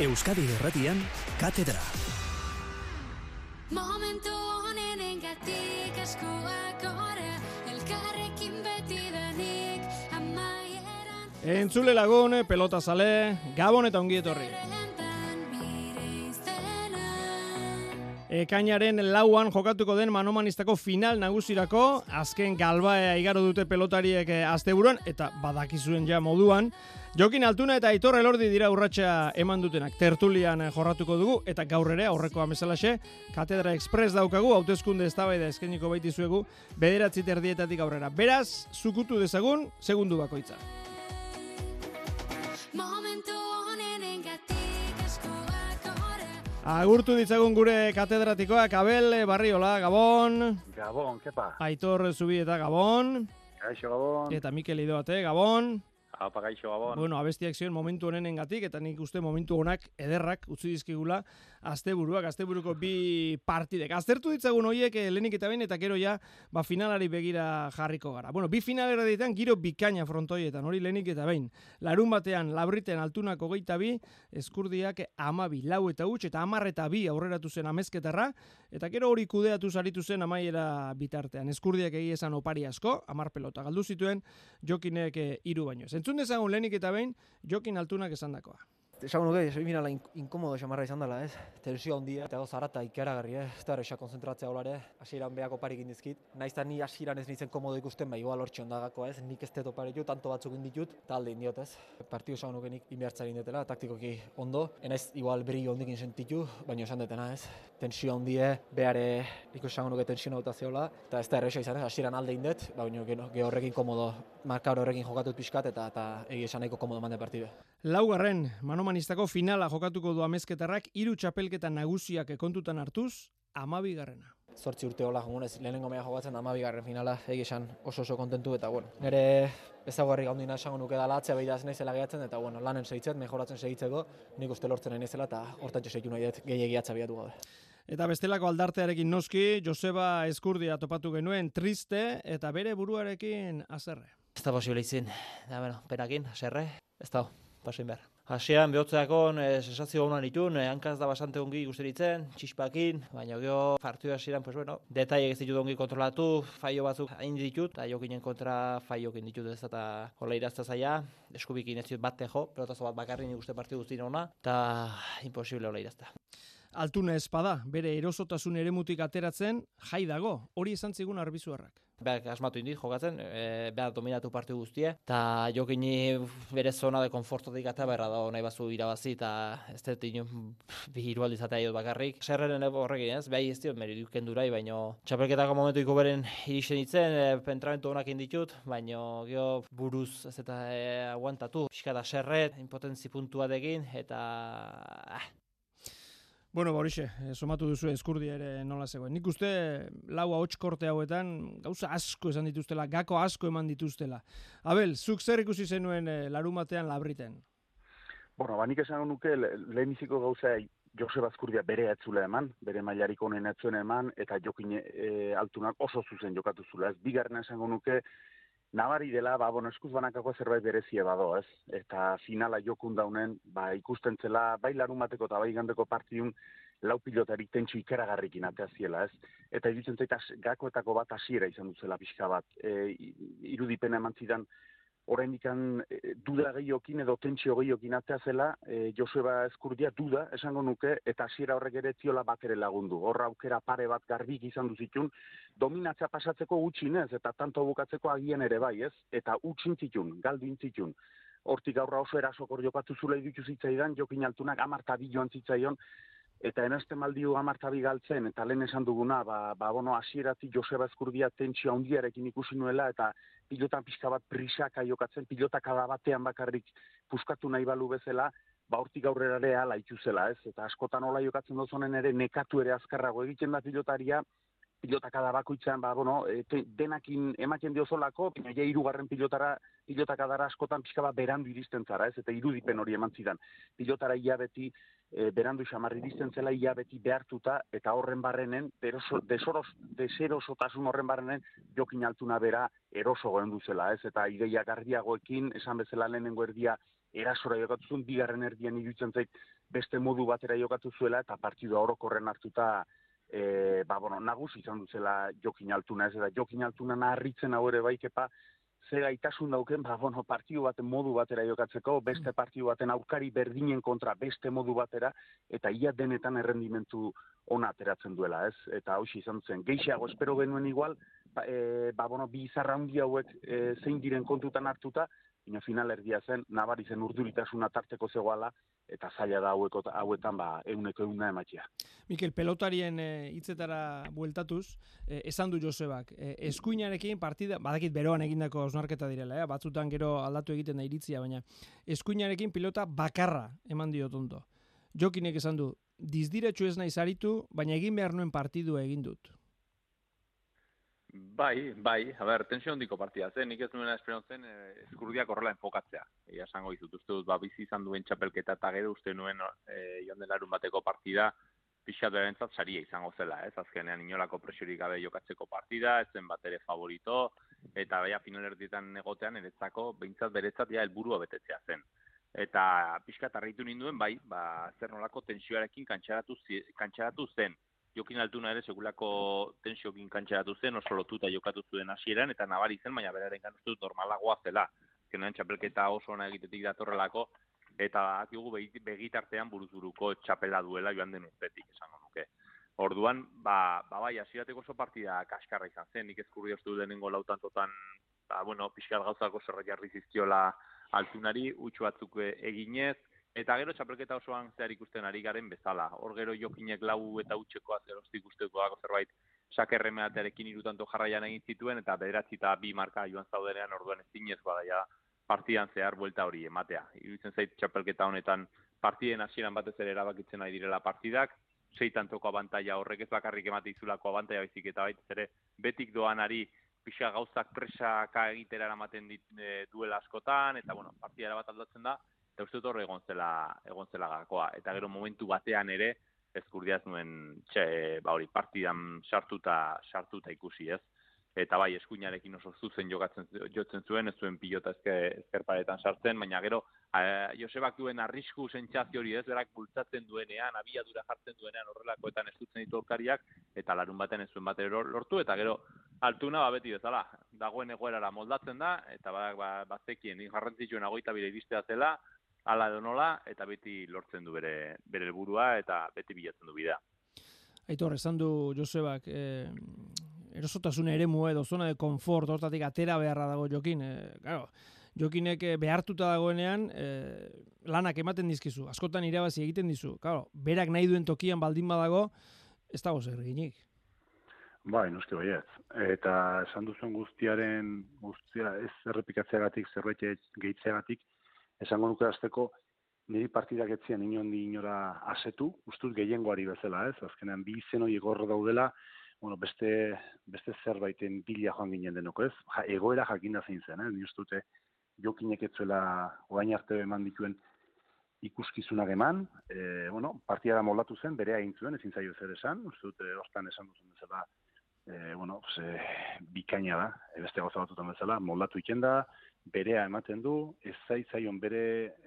Euskadi Erratian, Katedra. Momentu honen engatik eskuak ora, elkarrekin beti denik amaieran Entzule lagun, pelota sale, gabon eta ongi etorri. Ekainaren lauan jokatuko den manomanistako final nagusirako, azken galbaea igaro dute pelotariek eh, asteburuan, eta badakizuen ja moduan, Jokin Altuna eta Aitor Elordi dira urratsa eman dutenak. Tertulian eh, jorratuko dugu eta gaur ere aurrekoa bezalaxe, Katedra Express daukagu hauteskunde eztabaida eskainiko baitizuegu bederatzi terdietatik aurrera. Beraz, zukutu dezagun segundu bakoitza. Agurtu ditzagun gure katedratikoak Abel Barriola, Gabon, Gabon, kepa. Aitor Zubieta, Gabon, Gaixo Gabon. eta Mikel Idoate, Gabon. Apa, gaixo Gabon. Bueno, abestiak zion momentu honen engatik, eta nik uste momentu honak ederrak utzi dizkigula asteburuak, asteburuko bi partidek. Aztertu ditzagun hoiek eh, lehenik eta behin, eta gero ja, ba, finalari begira jarriko gara. Bueno, bi finalera ditan, giro bikaina frontoietan, hori lehenik eta behin. Larun batean, labriten altunako geita bi, eskurdiak amabi, lau eta huts, eta amar eta bi aurreratu zen amezketarra, eta gero hori kudeatu saritu zen amaiera bitartean. Eskurdiak egi esan opari asko, amar pelota galdu zituen, jokinek eh, hiru baino. Entzun dezagun lehenik eta behin, jokin altunak esandakoa. Esan nuke, semifinala in inkomodo xamarra izan dela, ez? Tensio handia, eta goz harata ikaragarri, eh? Ez da erresa konzentratzea holare, hasieran behako parik indizkit. Naiz eta ni hasieran ez nintzen komodo ikusten, ba, igual hortxe ondagako, ez? Nik ez dut opari ditut, tanto batzuk inditut, talde indiot, ez? Partio esan nuke nik inbertzari indetela, taktikoki ondo. Enaiz igual brillo hondikin sentitu, baina esan detena, ez? Tensio handie, behare, nik esan nuke tensio nauta zehola, eta ez da erresa izan, ez? Hasieran alde indet, baina ge, ge horrekin komodo, markar horrekin jokatut pixkat, eta, eta egi esan nahiko komodo mande partide. Laugarren, manomanistako finala jokatuko du amezketarrak, hiru txapelketa nagusiak kontutan hartuz, amabigarrena. zortzi urte hola jogunez lehenengo mea jokatzen amabigarren finala egi esan oso oso kontentu eta bueno, nire ezaguarri gaundina esango nuke dala atzea behidaz naizela gehiatzen eta bueno, lanen segitzet, mejoratzen segitzeko, nik uste lortzen naizela eta hortantxe segitu nahi dut gehiagi atzea behatu gabe. Eta bestelako aldartearekin noski, Joseba Eskurdia topatu genuen triste eta bere buruarekin azerre. Ez da posible izin. Da, bueno, penakin, haserre, ez da, pasoin behar. Hasieran behotzeakon e, sensazio honan itun, e, hankaz da basante ongi guzteritzen, txispakin, baina geho partiu hasieran, pues bueno, detaiek ez ditut ongi kontrolatu, faio batzuk hain ditut, eta jokinen kontra faiokin ditut ez eta hola irazta zaila, eskubikin ez ditut bat tejo, pelotazo bat bakarri nik uste partiu guztien ona, eta imposible hola irazta. Altuna espada, bere erosotasun eremutik ateratzen, jai dago, hori esan zigun arbizuarrak. Beak asmatu indit jokatzen, e, behar dominatu partiu guztie, eta jokini bere zona de konfortotik eta berra da nahi bazu irabazi, eta ez dut inun bi hiru aldiz atea jot bakarrik. Serreren horrekin ez, behai ez diot meridu kendurai, baino txapelketako momentu iko beren iristen ditzen, e, pentramentu honak inditut, baino geho buruz ez eta e, aguantatu. Pixka da serret, impotentzi puntuatekin, eta ah, Bueno, ba horixe, eh, somatu duzu eskurdia ere nola zegoen. Nik uste lau ahots korte hauetan gauza asko esan dituztela, gako asko eman dituztela. Abel, zuk zer ikusi zenuen eh, larun batean labriten? Bueno, ba, nik esango nuke le- lehenbiziko gauza Joseba Azkurdia bere etzula eman, bere mailarik honen etzuen eman, eta jokin e, altunak oso zuzen jokatu zula. Ez bigarren esango nuke, nabari dela, ba, bueno, eskuz banakako zerbait berezie bado, ez? Eta finala jokun daunen, ba, ikusten zela, bai larun bateko eta bai igandeko partidun, lau pilotarik tentsu ikaragarrikin atea ziela, ez? Eta iruditzen zait has- gakoetako bat hasiera izan duzela pixka bat. E, irudipena eman zidan, oraindikan e, duda gehiokin edo tentsio gehiokin atea zela, e, Joseba Eskurdia duda esango nuke, eta hasiera horrek ere ziola bat ere lagundu. Horra aukera pare bat garbik izan duzitun, dominatza pasatzeko utxinez, eta tanto bukatzeko agian ere bai, ez? Eta utxin zitun, galdu intzitun. Hortik aurra oso erasokor jokatu zula iruditu zitzaidan, jokin altunak amarta bi joan zitzaion, eta enaste maldiu amartabi galtzen, eta lehen esan duguna, ba, ba bono, hasieratik Joseba Eskurdia tentsio handiarekin ikusi nuela, eta pilotan pixka bat prisaka jokatzen, pilotaka da batean bakarrik puskatu nahi balu bezala, ba hortik aurrera ere ala ez? Eta askotan hola jokatzen dozonen ere nekatu ere azkarrago egiten da pilotaria, pilotaka da bakoitzean, ba, bueno, e, te- denakin ematen diozolako, baina ja hirugarren pilotara, pilotaka dara askotan pixka bat berandu iristen zara, ez? Eta irudipen hori eman zidan. Pilotara ia beti, e, berandu xamarri iristen zela ia beti behartuta, eta horren barrenen, desoros, deserosotasun horren barrenen, jokin altuna bera eroso goen duzela, ez? Eta ideia garbiagoekin, esan bezala lehenengo erdia erasora jokatu zuen, bigarren erdian iruditzen zait beste modu batera jokatu zuela, eta partidua orokorren hartuta, e, ba, bueno, nagusi izan duzela jokin altuna, ez da, jokin altuna naharritzen hau ere bai, kepa, ze gaitasun dauken, ba, bueno, partidu baten modu batera jokatzeko, beste partidu baten aurkari berdinen kontra beste modu batera, eta ia denetan errendimentu ona ateratzen duela, ez? Eta hausi izan zen, geixiago espero genuen igual, ba, e, ba bueno, bi izarra handi hauek e, zein diren kontutan hartuta, Ina final erdia zen, nabari zen urduritasuna tarteko zegoala, eta zaila da haueko, hauetan ba, euneko euna ematia. Mikel, pelotarien eh, hitzetara bueltatuz, eh, esan du Josebak, eh, eskuinarekin partida, badakit beroan egindako osnarketa direla, eh? batzutan gero aldatu egiten da iritzia, baina eskuinarekin pilota bakarra eman dio tonto. Jokinek esan du, dizdiretsu ez nahi zaritu, baina egin behar nuen partidua egin dut. Bai, bai, a ber, tensio handiko partida zen, nik ez nuena esperantzen eh, eskurdiak horrela enfokatzea. Ia esango izut, uste dut, ba, bizi izan duen txapelketa eta gero uste nuen eh, joan denarun bateko partida pixat berentzat saria izango zela, ez? Azkenean inolako presiorik gabe jokatzeko partida, ez zen bat ere favorito, eta baina finalerdietan egotean eretzako, behintzat beretzat ja helburua betetzea zen. Eta pixkat harritu ninduen, bai, ba, zer nolako tensioarekin kantxaratu, kantxaratu zen jokin altuna ere segulako tensiokin kantxeratu zen, oso lotuta jokatu zuen hasieran eta nabari zen, baina beraren uste dut normalagoa zela. Azkenean txapelketa oso ona egitetik datorrelako, eta akigu begitartean buruzuruko txapela duela joan den urtetik, esango nuke. Orduan, ba, ba bai, hasieratek oso partida kaskarra izan zen, nik ezkurri ostu denengo lautan totan, ba, bueno, pixkat gauzako zerra jarri zizkiola altunari, utxu batzuk eginez, Eta gero txapelketa osoan zehar ikusten ari garen bezala. Hor gero jokinek lau eta utxekoa zeroztik ikustekoa zerbait sakerremeatearekin irutanto jarraian egin zituen, eta bederatzi eta bi marka joan zaudenean orduan ez zinezkoa daia partidan zehar buelta hori ematea. Iruditzen zait txapelketa honetan partiden hasieran batez ere erabakitzen nahi direla partidak, sei tantoko abantaia horrek ez bakarrik emate izulako abantaia baizik eta baita ere betik doanari pixa gauzak presaka egitera eramaten dit, e, duela askotan, eta bueno, partida bat aldatzen da, eta uste dut hor egon zela, egon zela gakoa. Eta gero momentu batean ere, ezkurdiaz nuen, txe, ba hori, partidan sartuta, sartuta ikusi ez. Eta bai, eskuinarekin oso zuzen jokatzen, jotzen zuen, ez zuen pilota ezker, ezkerparetan sartzen, baina gero, a, Josebak duen arrisku sentsazio hori ez, berak bultzatzen duenean, abiadura jartzen duenean horrelakoetan ez dutzen ditu aurkariak, eta larun baten ez zuen batero lortu, eta gero, altuna ba beti bezala, dagoen egoerara moldatzen da, eta ba, ba, bazekien, jarrantzitsuen agoita bire iristea zela, ala edo nola, eta beti lortzen du bere, bere helburua eta beti bilatzen du bidea. Aitor, esan du Josebak, eh, erosotasun ere edo zona de konfort, hortatik atera beharra dago jokin. Eh, claro, jokinek eh, behartuta dagoenean, eh, lanak ematen dizkizu, askotan irabazi egiten dizu. Claro, berak nahi duen tokian baldin badago, ez dago zer eginik. Bai, noski baiet. Eta esan duzuen guztiaren, guztia ez errepikatzeagatik, zerbait gehitzeagatik, esango nuke azteko, niri partidak etzian inondi inora asetu, ustut gehiengoari bezala, ez? Azkenean bi izen hori egorro daudela, bueno, beste, beste zerbaiten bila joan ginen denoko, ez? Ja, egoera jakinda zein zen, eh? Ni ustute jokinek etzuela orain arte eman dituen ikuskizunak eman, e, bueno, partida da moldatu zen, berea egin zuen, ezin zaio zer esan, uste dute ostan esan duzen bezala, e, bueno, ze, bikaina da, e, beste gauza batutan bezala, moldatu ikenda, berea ematen du, ez zaitzaion bere,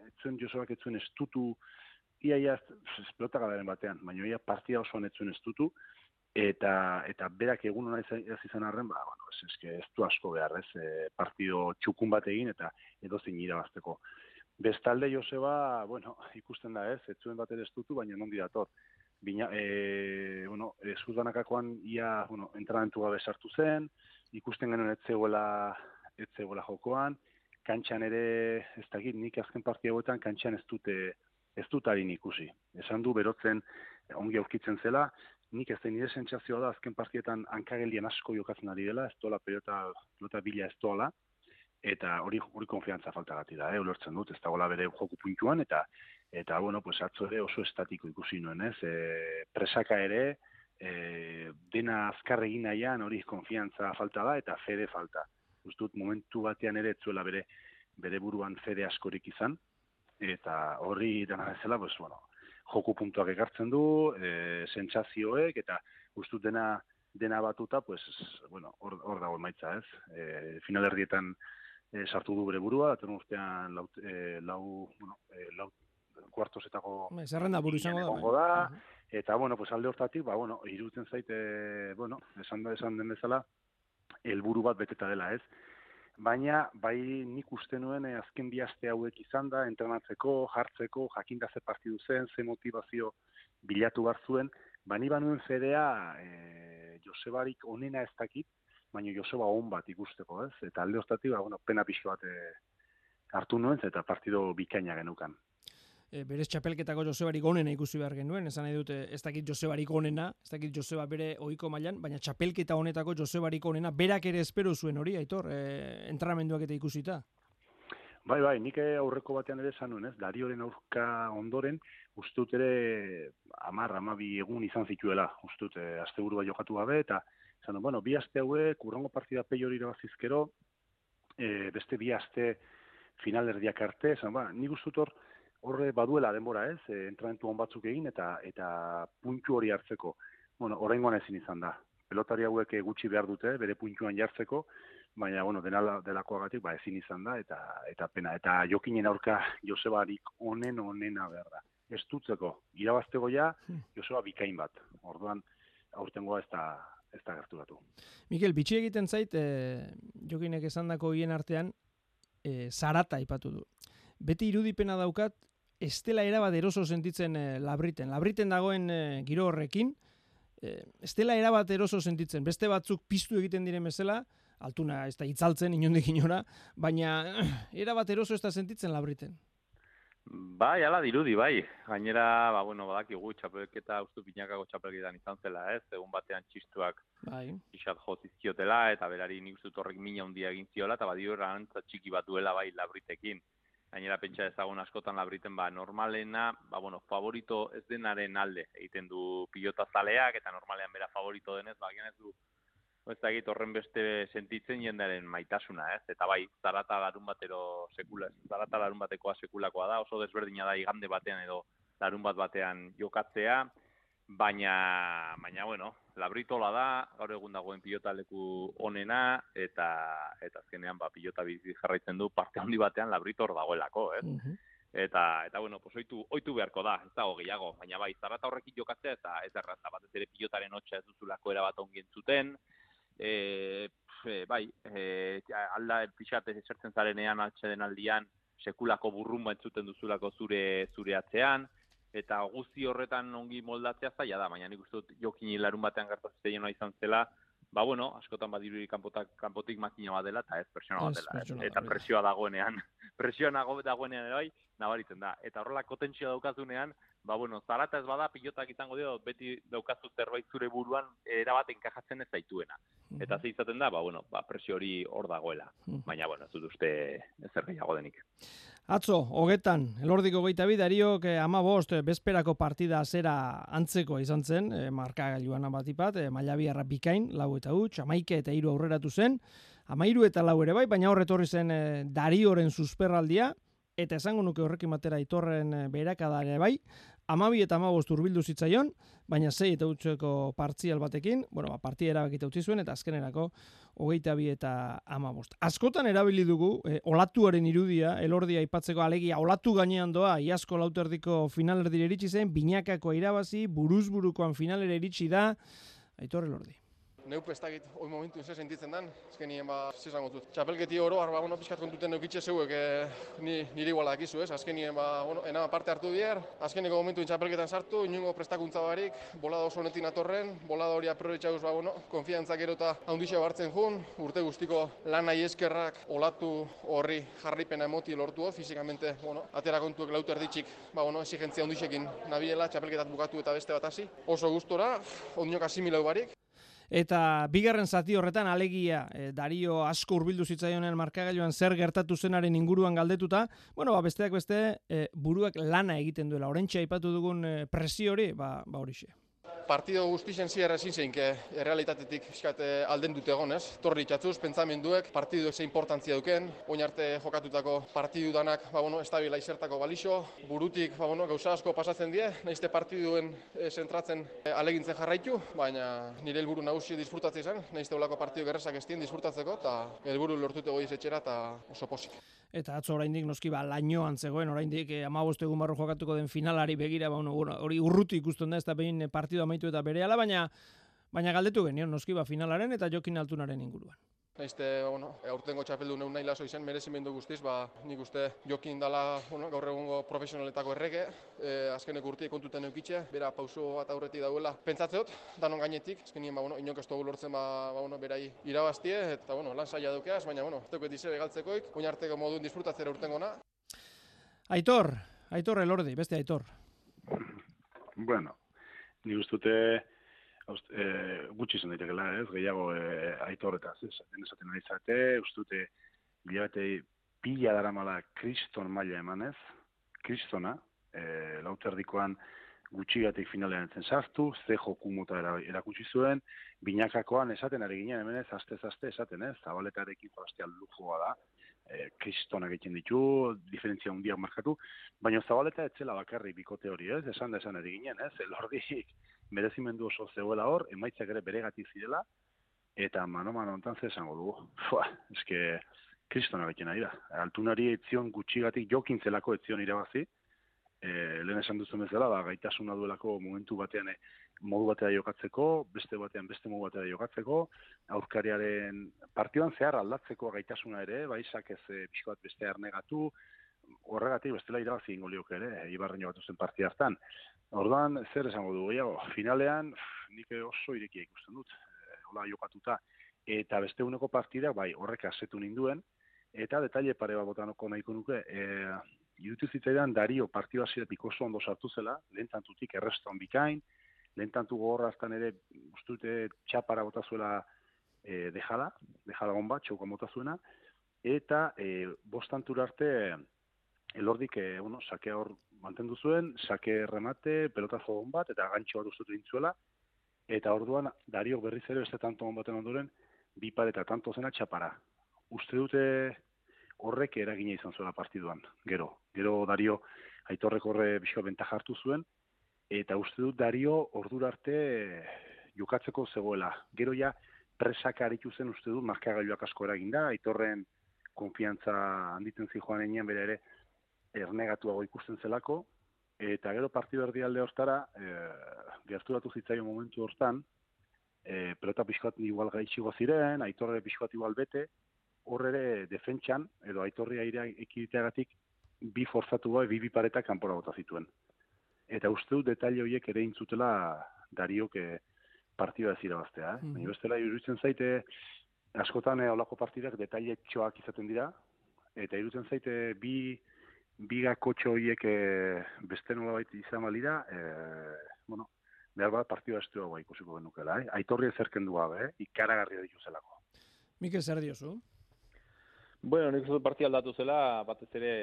etzuen Josuak etzuen estutu, iaia esplota galaren batean, baina ia partida osoan etzuen estutu, eta eta berak egun hona ez izan arren, ba, bueno, ez, eske, ez du asko behar, ez, e, partido txukun bat egin, eta edo zin irabazteko. Bestalde Joseba, bueno, ikusten da ez, etzuen bat ere estutu, baina non dator. Bina, e, bueno, e, ia, bueno, entrenamentu gabe sartu zen, ikusten genuen ez zegoela, ez zegoela jokoan, kantxan ere, ez dakit, nik azken partia hauetan kantxan ez dute ez dut harin ikusi. Esan du berotzen ongi aurkitzen zela, nik ez da nire sentsazioa da azken partietan hankageldian asko jokatzen ari dela, ez dola pelota, pelota bila ez dola, eta hori hori konfiantza falta gati da, eh, ulortzen dut, ez dagoela bere joku puntuan, eta eta bueno, pues atzo ere oso estatiko ikusi nuen, ez, e, presaka ere, e, dena azkar egin nahian hori konfiantza falta da, eta fede falta. Ustut momentu batean ere etzuela bere bere buruan fede askorik izan. Eta horri dena bezala pues bueno joku puntuak ekartzen du e, sentsazioek eta ustut dena dena batuta pues bueno hor hor dago emaitza ez? E, final erdietan e, sartu du bere burua, datorren urtean lau, e, lau, bueno, e, lau kuartosetako Bai, Zerrenda buru izango da. bai. da, Aha. eta bueno, pues alde hortatik, ba bueno, iruditzen zait e, bueno, esan da esan den bezala helburu bat beteta dela, ez? Baina bai nik uste nuen e, azken bi aste hauek izan da entrenatzeko, jartzeko, jakinda ze partidu zen, ze motivazio bilatu bar zuen, ba ni banuen fedea e, Josebarik onena ez dakit, baina Joseba on bat ikusteko, ez? Eta alde hortatik, ba bueno, pena pixka bat e, hartu nuen eta partido bikaina genukan. E, berez txapelketako Josebarik onena ikusi behar genuen, esan nahi dute ez dakit Josebarik onena, ez dakit Joseba bere ohiko mailan, baina txapelketa honetako Josebarik onena, berak ere espero zuen hori, aitor, e, entrenamenduak eta ikusita. Bai, bai, nik eh, aurreko batean ere esan ez? Darioren aurka ondoren, uste dut ere amar, amabi egun izan zituela, uste dut, eh, asteburua jokatu gabe, eta esan bueno, bi aste hauek, urrango partida peior irabazizkero, eh, beste bi aste finalerdiak arte, esan, ba, nik uste dut hor, horre baduela denbora, ez? E, entrenamentu on batzuk egin eta eta puntu hori hartzeko. Bueno, oraingoan ezin izan da. Pelotari hauek eh, gutxi behar dute bere puntuan jartzeko, baina bueno, denala delakoagatik ba ezin izan da eta eta pena eta Jokinen aurka Josebarik onen onena behar da. Estutzeko, irabazteko ja Hmm. Joseba bikain bat. Orduan aurtengoa ez da ez da gerturatu. Mikel, bitxi egiten zait, e, jokinek esandako hien artean, e, zarata aipatu du. Beti irudipena daukat, ez dela erabat eroso sentitzen e, labriten. Labriten dagoen e, giro horrekin, e, ez dela erabat eroso sentitzen. Beste batzuk piztu egiten diren bezala, altuna ez da itzaltzen inondik inora, baina erabat eroso ez da sentitzen labriten. Bai, ala dirudi, bai. Gainera, ba, bueno, badakigu txapelketa, ustu pinakako txapelketan izan zela, ez? Egun batean txistuak Bai. pixat jo zizkiotela, eta berari nik uste dut horrek mina handia egin ziola, eta badio erantza txiki bat duela bai labritekin. Gainera pentsa ezagun askotan labriten, ba, normalena, ba, bueno, favorito ez denaren alde egiten du pilota zaleak, eta normalean bera favorito denez, ba, ez du ez dakit horren beste sentitzen jendearen maitasuna, ez? Eta bai, zarata larun batero sekula, zarata larun batekoa sekulakoa da, oso desberdina da igande batean edo larun bat batean jokatzea, baina, baina bueno, labritola da, gaur egun dagoen pilota leku onena, eta, eta azkenean ba, pilota bizi jarraitzen du parte handi batean labritor dagoelako, ez? Mhm. Eta, eta bueno, pues oitu, oitu beharko da, ez dago gehiago, baina bai, zarata horrekin jokatzea eta ez erraza, batez ere pilotaren hotxa ez duzulako erabat ongi entzuten, e, pf, bai, e, alda pixat esertzen zarenean atxeden aldian, sekulako burrumba entzuten duzulako zure zure atzean, eta guzti horretan ongi moldatzea zaila da, baina nik uste dut jokin larun batean gertatzen izan zela, ba bueno, askotan badirudi kanpotak kanpotik makina bat dela eta ez pertsona bat dela. ez. Eta presioa dagoenean, presioa nago dagoenean ere bai, nabaritzen da. Eta horrelako tentsioa daukazunean, ba bueno, zarata ez bada pilotak izango dio beti daukazu zerbait zure buruan erabat enkajatzen ez zaituena. Eta ze izaten da, ba bueno, ba presio hori hor dagoela. Baina bueno, ez dut uste ezer gehiago denik. Atzo, hogetan, elordiko goita bi, dariok eh, ama bost, eh, bezperako partida zera antzeko izan zen, eh, markagailuan batipat, eh, maila biharra bikain, lau eta huts, amaike eta hiru aurreratu zen, amairu eta lau ere bai, baina horretorri zen eh, darioren susperraldia, eta esango nuke horrekin batera itorren eh, beherakada ere bai, amabi eta amabost urbildu zitzaion, baina sei eta hutseko partzial batekin, bueno, ba, partia erabakita utzi zuen, eta azkenerako hogeita bi eta amabost. Askotan erabili dugu, eh, olatuaren irudia, elordia aipatzeko alegia, olatu gainean doa, iazko lauterdiko finalerdire iritsi zen, binakako irabazi, buruzburukoan finalera iritsi da, aitor elordi. Neup ez dakit, hoi momentu ze sentitzen dan, azkenien ba, ze esango dut. Txapelketi oro, arba, bueno, pixkat kontuten neukitxe zeuek, e, ni, niri iguala dakizu, ez? Azkenien, ba, bueno, ena parte hartu bier, azkeneko momentu txapelketan sartu, inungo prestakuntza barik, bolada oso honetin atorren, bolada hori aprobetxauz, ba, bueno, konfiantzak gero eta haundixe hartzen jun, urte guztiko lan eskerrak olatu horri jarripena emoti lortu, fizikamente, bueno, atera kontuek lautu erditxik, ba, bueno, exigentzia handixekin nabiela, txapelketat bukatu eta beste bat hasi. Oso gustora, ondinok asimilau barik, Eta bigarren zati horretan alegia e, Dario asko hurbildu zitzaionen markagailuan zer gertatu zenaren inguruan galdetuta, bueno, ba, besteak beste e, buruak lana egiten duela. Orentxe aipatu dugun e, presio hori, ba, ba horixe. Partido guztien zier ezin zeinke errealitatetik fiskat alden dute egon, ez? Torri itxatzuz, pentsamenduek, partiduek ze importantzia duken, oin arte jokatutako partidu danak, ba, bueno, estabila izertako balixo, burutik, ba, bueno, gauza asko pasatzen die, naizte partiduen e, zentratzen e, alegintzen jarraitu, baina nire helburu nagusi disfrutatzea izan, naizte olako partidu gerresak ez dien disfrutatzeko, eta helburu lortute goiz etxera, eta oso posik. Eta atzo oraindik noski ba lainoan zegoen. Oraindik eh, 15 egun barru jokatuko den finalari begira ba bueno, hori urruti ikusten da ez da behin eh, partidu amaitu eta berehala baina baina galdetu genion noski ba finalaren eta Jokin Altunaren inguruan. Naizte, aurtengo aurtengo txapeldun egun nahi laso izan, merezimendu guztiz, ba, nik uste jokin dala bueno, gaur egungo profesionaletako errege, e, azkenek urtiek kontuten eukitxe, bera pauso bat aurretik dauela. Pentsatzeot, danon gainetik, azkenien, ba, bueno, inok ez dugu lortzen, ba, ba, bueno, berai irabaztie, eta, bueno, lan saia dukeaz, baina, bueno, ez duket izebe galtzekoik, oin arteko modun disfrutatzera urtengona. Aitor, Aitor elordi, beste Aitor. Bueno, ni ustute e, gutxi zen daitekela, ez, gehiago e, aitor eta ez, esaten nahi zate, ustute bilabete pila dara mala kriston maila emanez, kristona, e, lauterdikoan gutxigatik finalean entzen sartu, ze joku mota erakutsi zuen, binakakoan esaten ari ginen hemen ez, aste-aste esaten ez, zabaletarekin jolaztea lujoa da, e, kristonak egiten ditu, diferentzia handiak markatu, baina zabaleta etzela bakarri bikote hori ez, esan da esan ere ginen ez, elordik merezimendu oso zegoela hor, emaitzak ere beregati zirela, eta mano-mano ontan ze esango dugu. Fua, eske, kristonak egiten ari da. Altunari etzion gutxigatik jokin zelako etzion irabazi, e, lehen esan duzu bezala, ba, gaitasuna duelako momentu batean e, modu batera jokatzeko, beste batean beste modu batera jokatzeko, aurkariaren partioan zehar aldatzeko gaitasuna ere, bai ez e, bat beste arnegatu, horregatik bestela irabazi ingo liok ere, e, ibarren jokatu zen partia hartan. Orduan, zer esango du, gehiago, finalean, nik oso irekia ikusten dut, e, hola jokatuta, eta beste uneko partida, bai, horrek asetu ninduen, eta detaile pare bat botanoko nahiko nuke, e, irutu zitzaidan Dario partioa zire pikoso ondo sartu zela, lehentantutik erreston bikain, lehentantu gogorraztan ere, ustute txapara bota zuela e, dejala, dejala bomba, txauka mota zuena, eta e, bostantura arte, elordik, e, bueno, sake hor mantendu zuen, sake remate, pelotazo bat, eta gantxo bat ustutu dintzuela, eta orduan, Dario berriz ere, beste tanto baten ondoren, bi eta tanto zena txapara. Uste dute horrek eragina izan zuela partiduan, gero. Gero Dario aitorrek horre bizko bentaja hartu zuen, eta uste dut Dario ordura arte jokatzeko zegoela. Gero ja presaka aritu zen uste dut markagailuak asko eraginda, aitorren konfiantza handitzen zi joan enean bere ere ernegatuago ikusten zelako, eta gero partidu erdi alde hortara, e, gerturatu zitzaio momentu hortan, e, pelota pixkoat igual gaitxigo ziren, aitorre pixkoat igual bete, hor ere defentsan, edo aitorria airea ekiditeagatik, bi forzatu bai, bi bipareta kanpora bota zituen. Eta uste dut detaile horiek ere intzutela dariok eh, partida ez irabaztea. Eh? Mm -hmm. bestela, iruditzen zaite, askotan eh, olako partidak detaile txoak izaten dira, eta iruditzen zaite bi biga kotxo horiek e, beste nola baita izan balira, e, bueno, behar bat partida estu hau ikusiko genukela, eh? Aitorri ezerken du gabe, eh? ikaragarri ditu zelako. Mikel, zer diozu? Bueno, nik uste partia aldatu zela, batez ere,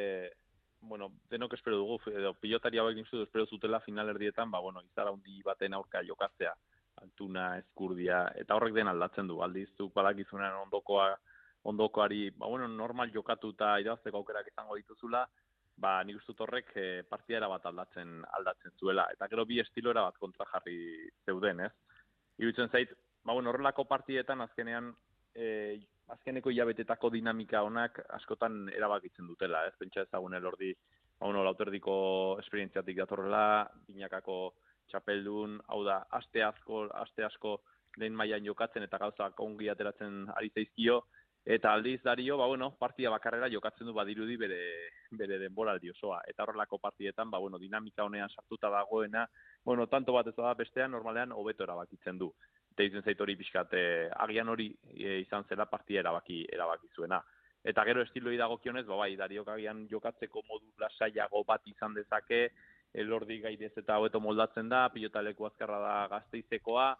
bueno, denok espero dugu, edo pilotari hauek espero zutela final erdietan, ba, bueno, izara hundi baten aurka jokatzea, altuna, eskurdia, eta horrek den aldatzen du, aldiz, du balakizunen ondokoa, ondokoari, ba, bueno, normal jokatuta idazteko aukerak izango dituzula, ba, nik uste horrek e, partida bat aldatzen aldatzen zuela. Eta gero bi estilo bat kontra jarri zeuden, ez? Irutzen zait, ba, bueno, horrelako partidetan azkenean, e, azkeneko hilabetetako dinamika honak askotan erabakitzen dutela, ez? Pentsa ezagun elordi, ba, bueno, lauterdiko esperientziatik datorrela, binakako txapeldun, hau da, aste asko, aste asko lehen mailan jokatzen eta gauzak ongi ateratzen ari zaizkio, Eta aldiz dario, ba, bueno, partia bakarrera jokatzen du badirudi bere, bere denboraldi osoa. Eta horrelako partietan, ba, bueno, dinamika honean sartuta dagoena, bueno, tanto bat ez da bestean, normalean, hobeto erabakitzen du. Izen zait hori pixkat, eh, agian hori eh, izan zela partia erabaki, erabaki zuena. Eta gero estiloi dagokionez, ba, bai, dario agian jokatzeko modu lasaiago bat izan dezake, elordi gaidez eta hobeto moldatzen da, pilotaleku azkarra da gazteizekoa,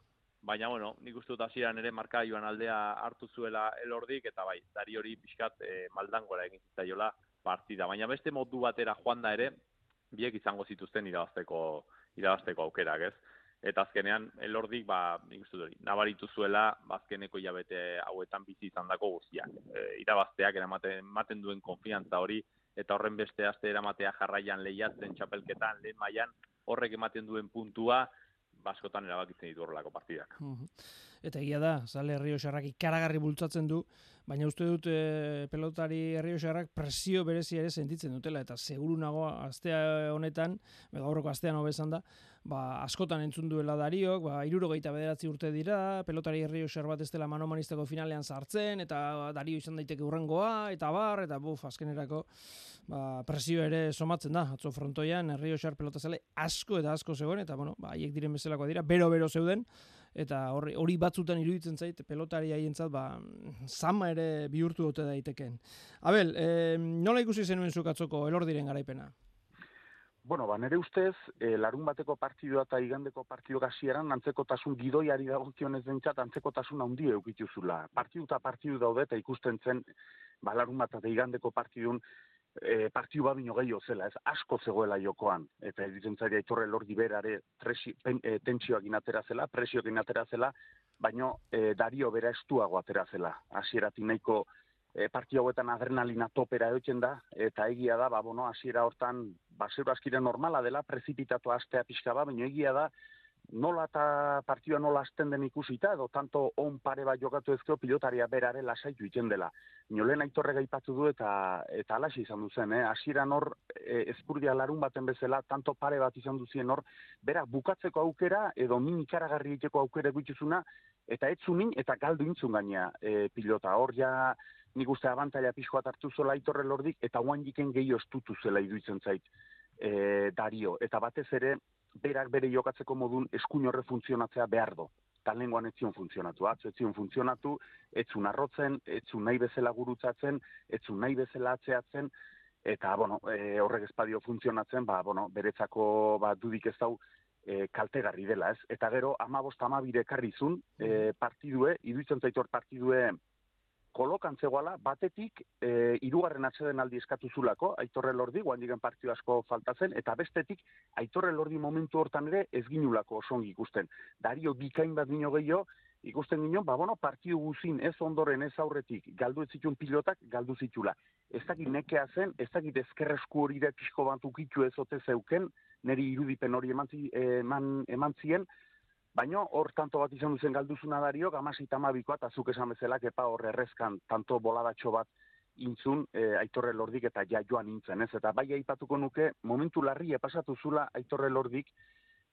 baina bueno, nik uste dut hasieran ere marka joan aldea hartu zuela elordik, eta bai, dari hori pixkat e, maldangora egin zitzaiola partida. Baina beste modu batera joan da ere, biek izango zituzten irabazteko, irabazteko aukerak, ez? Eta azkenean elordik ba dut hori nabaritu zuela ba, azkeneko hilabete hauetan bizi izandako guztiak e, irabazteak eramaten ematen duen konfiantza hori eta horren beste aste eramatea jarraian lehiatzen txapelketan lehen mailan horrek ematen duen puntua baskotan erabakitzen ditu horrelako partidak. Mhm. Eta egia da, zale Errioxarrak ikaragarri bultzatzen du, baina uste dut e, pelotari Errioxarrak presio berezia ere sentitzen dutela, eta seguru nago astea honetan, edo aurreko astean hobesan da, ba, askotan entzun duela dariok, ba, irurogeita bederatzi urte dira, pelotari Errioxar bat ez dela manomanistako finalean sartzen, eta dario izan daiteke urrengoa, eta bar, eta buf, azkenerako, ba, presio ere somatzen da, atzo frontoian, Errioxar pelotazale asko eta asko zegoen, eta bueno, ba, haiek diren bezalakoa dira, bero-bero zeuden, eta hori, hori batzutan iruditzen zait pelotari haientzat ba zama ere bihurtu ote daiteken. Abel, eh, nola ikusi zenuen zuk atzoko elordiren garaipena? Bueno, ba, nere ustez, e, larun bateko partidua eta igandeko partidu hasieran antzekotasun gidoiari dagokionez behintzat antzekotasun handia eukituzula. Partidu eta partidu daude eta ikusten zen, ba, larun bat eta igandeko partidun e, partidu bat bino zela, ez asko zegoela jokoan. Eta editzen zaila itorre lordi berare tresi, pen, e, tentsioak inatera zela, presioak inatera zela, baino e, dario bera estuago atera zela. Hasieratik nahiko e, partio hauetan adrenalina topera egotzen da, eta egia da, ba, bueno, hasiera hortan, ba, zero askire normala dela, prezipitatu astea pixka ba, baina egia da, nola eta partioa nola azten den ikusita, edo tanto on pare bat jokatu ezkeo pilotaria berare lasaitu iten dela. Nolen aitorre gaipatu du eta eta alaxe izan du zen, eh? Hasieran hor e, ezkurdia larun baten bezala, tanto pare bat izan duzien hor, bera bukatzeko aukera, edo min ikaragarri egiteko aukera egituzuna, eta etzunin eta galdu intzun gaina e, pilota. Hor ja, nik uste abantaila pixkoa hartu zola aitorre lordik, eta guan jiken gehi ostutu zela iduitzen zait e, dario. Eta batez ere, berak bere jokatzeko modun eskuin horre funtzionatzea behar do. Tan lenguan etzion funtzionatu, atzo etzion funtzionatu, etzun arrotzen, etzun nahi bezala gurutzatzen, etzun nahi bezala atzeatzen, eta, bueno, e, horrek espadio funtzionatzen, ba, bueno, beretzako, ba, dudik ez dau, e, kaltegarri dela, ez? Eta gero, amabost amabire karrizun, e, partidue, iduitzen zaitor partidue, kolokan zegoala, batetik e, irugarren atzeden aldi eskatu zulako, aitorre lordi, guan digen partio asko faltatzen, eta bestetik, aitorre lordi momentu hortan ere ez ginulako osongi ikusten. Dario bikain bat dino gehiago, ikusten ginen, ba, bueno, partio guzin ez ondoren ez aurretik, galdu ez zituen pilotak, galdu zitula. Ez dakit nekea zen, ez dakit ezkerresku hori da pixko bat ukitu ez ote zeuken, neri irudipen hori eman, zi- eman, eman zien, Baina hor tanto bat izan duzen galduzuna dario, gamasi tamabikoa, eta zuk esan bezala, kepa hor errezkan tanto boladatxo bat intzun, e, aitorre lordik eta ja joan intzen, ez? Eta bai aipatuko nuke, momentu larria pasatu zula aitorre lordik,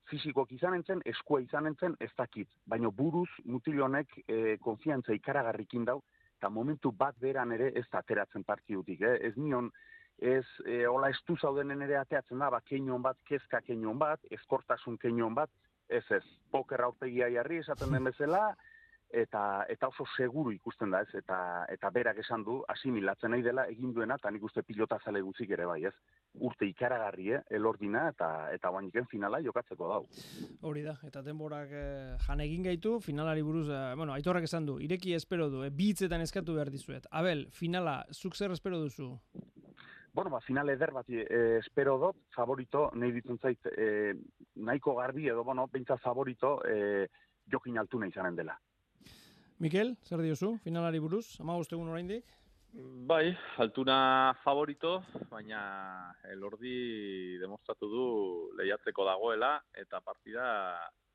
fizikoak izan entzen, eskua izan entzen, ez dakit. Baina buruz, mutil honek e, konfiantza ikaragarrikin dau, eta momentu bat beran ere ez da ateratzen partidutik, eh? Ez nion, ez e, hola estu zaudenen ere ateatzen da, ba, keinon bat, kezka keinon bat, eskortasun keinon bat, ez ez, poker aurpegia jarri esaten den bezala, eta eta oso seguru ikusten da, ez? Eta eta berak esan du asimilatzen nahi dela egin duena eta nik uste pilota zale guzik ere bai, ez? Urte ikaragarri, eh, elordina eta eta guainiken finala jokatzeko dau. Hori da, eta denborak eh, jan egin gaitu, finalari buruz, eh, bueno, aitorrak esan du, ireki espero du, eh, bi hitzetan eskatu behar dizuet. Abel, finala, zuk zer espero duzu? Bueno, ba, final eder bat eh, espero dut, favorito, nahi ditzen zait, eh, nahiko garbi edo, bueno, beintza favorito eh, jokin altuna izanen dela. Mikel, zer diozu, finalari buruz, ama egun oraindik? Bai, altuna favorito, baina elordi demostratu du lehiatzeko dagoela, eta partida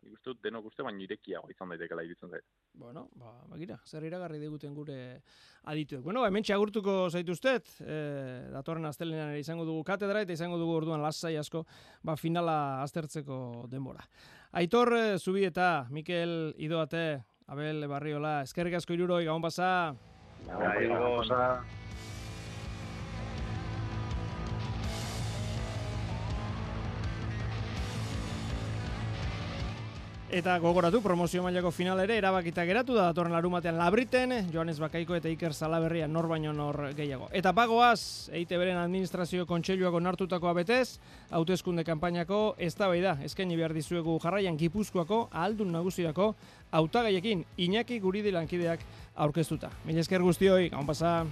nik uste dut denok uste, baina irekiago izan daitekela iruditzen zait. Bueno, ba, bagira, zer iragarri diguten gure adituek. Bueno, ba, hemen agurtuko zaituztet, e, datorren astelenean ere izango dugu katedra eta izango dugu orduan lasai asko ba, finala aztertzeko denbora. Aitor eh, Zubi eta Mikel Idoate, Abel Barriola, eskerrik asko iruroi, gabon pasa. Bai, osa, Eta gogoratu promozio mailako final ere erabakita geratu da datorren larumatean labriten, Joanes Bakaiko eta Iker Salaberria nor baino nor gehiago. Eta pagoaz, EITB beren administrazio kontseiluak onartutakoa betez, hauteskunde kanpainako eztabaida eskaini behar dizuegu jarraian Gipuzkoako ahaldun nagusirako hautagaiekin Iñaki Guridi lankideak aurkeztuta. Mila esker guztioi, gaun pasa.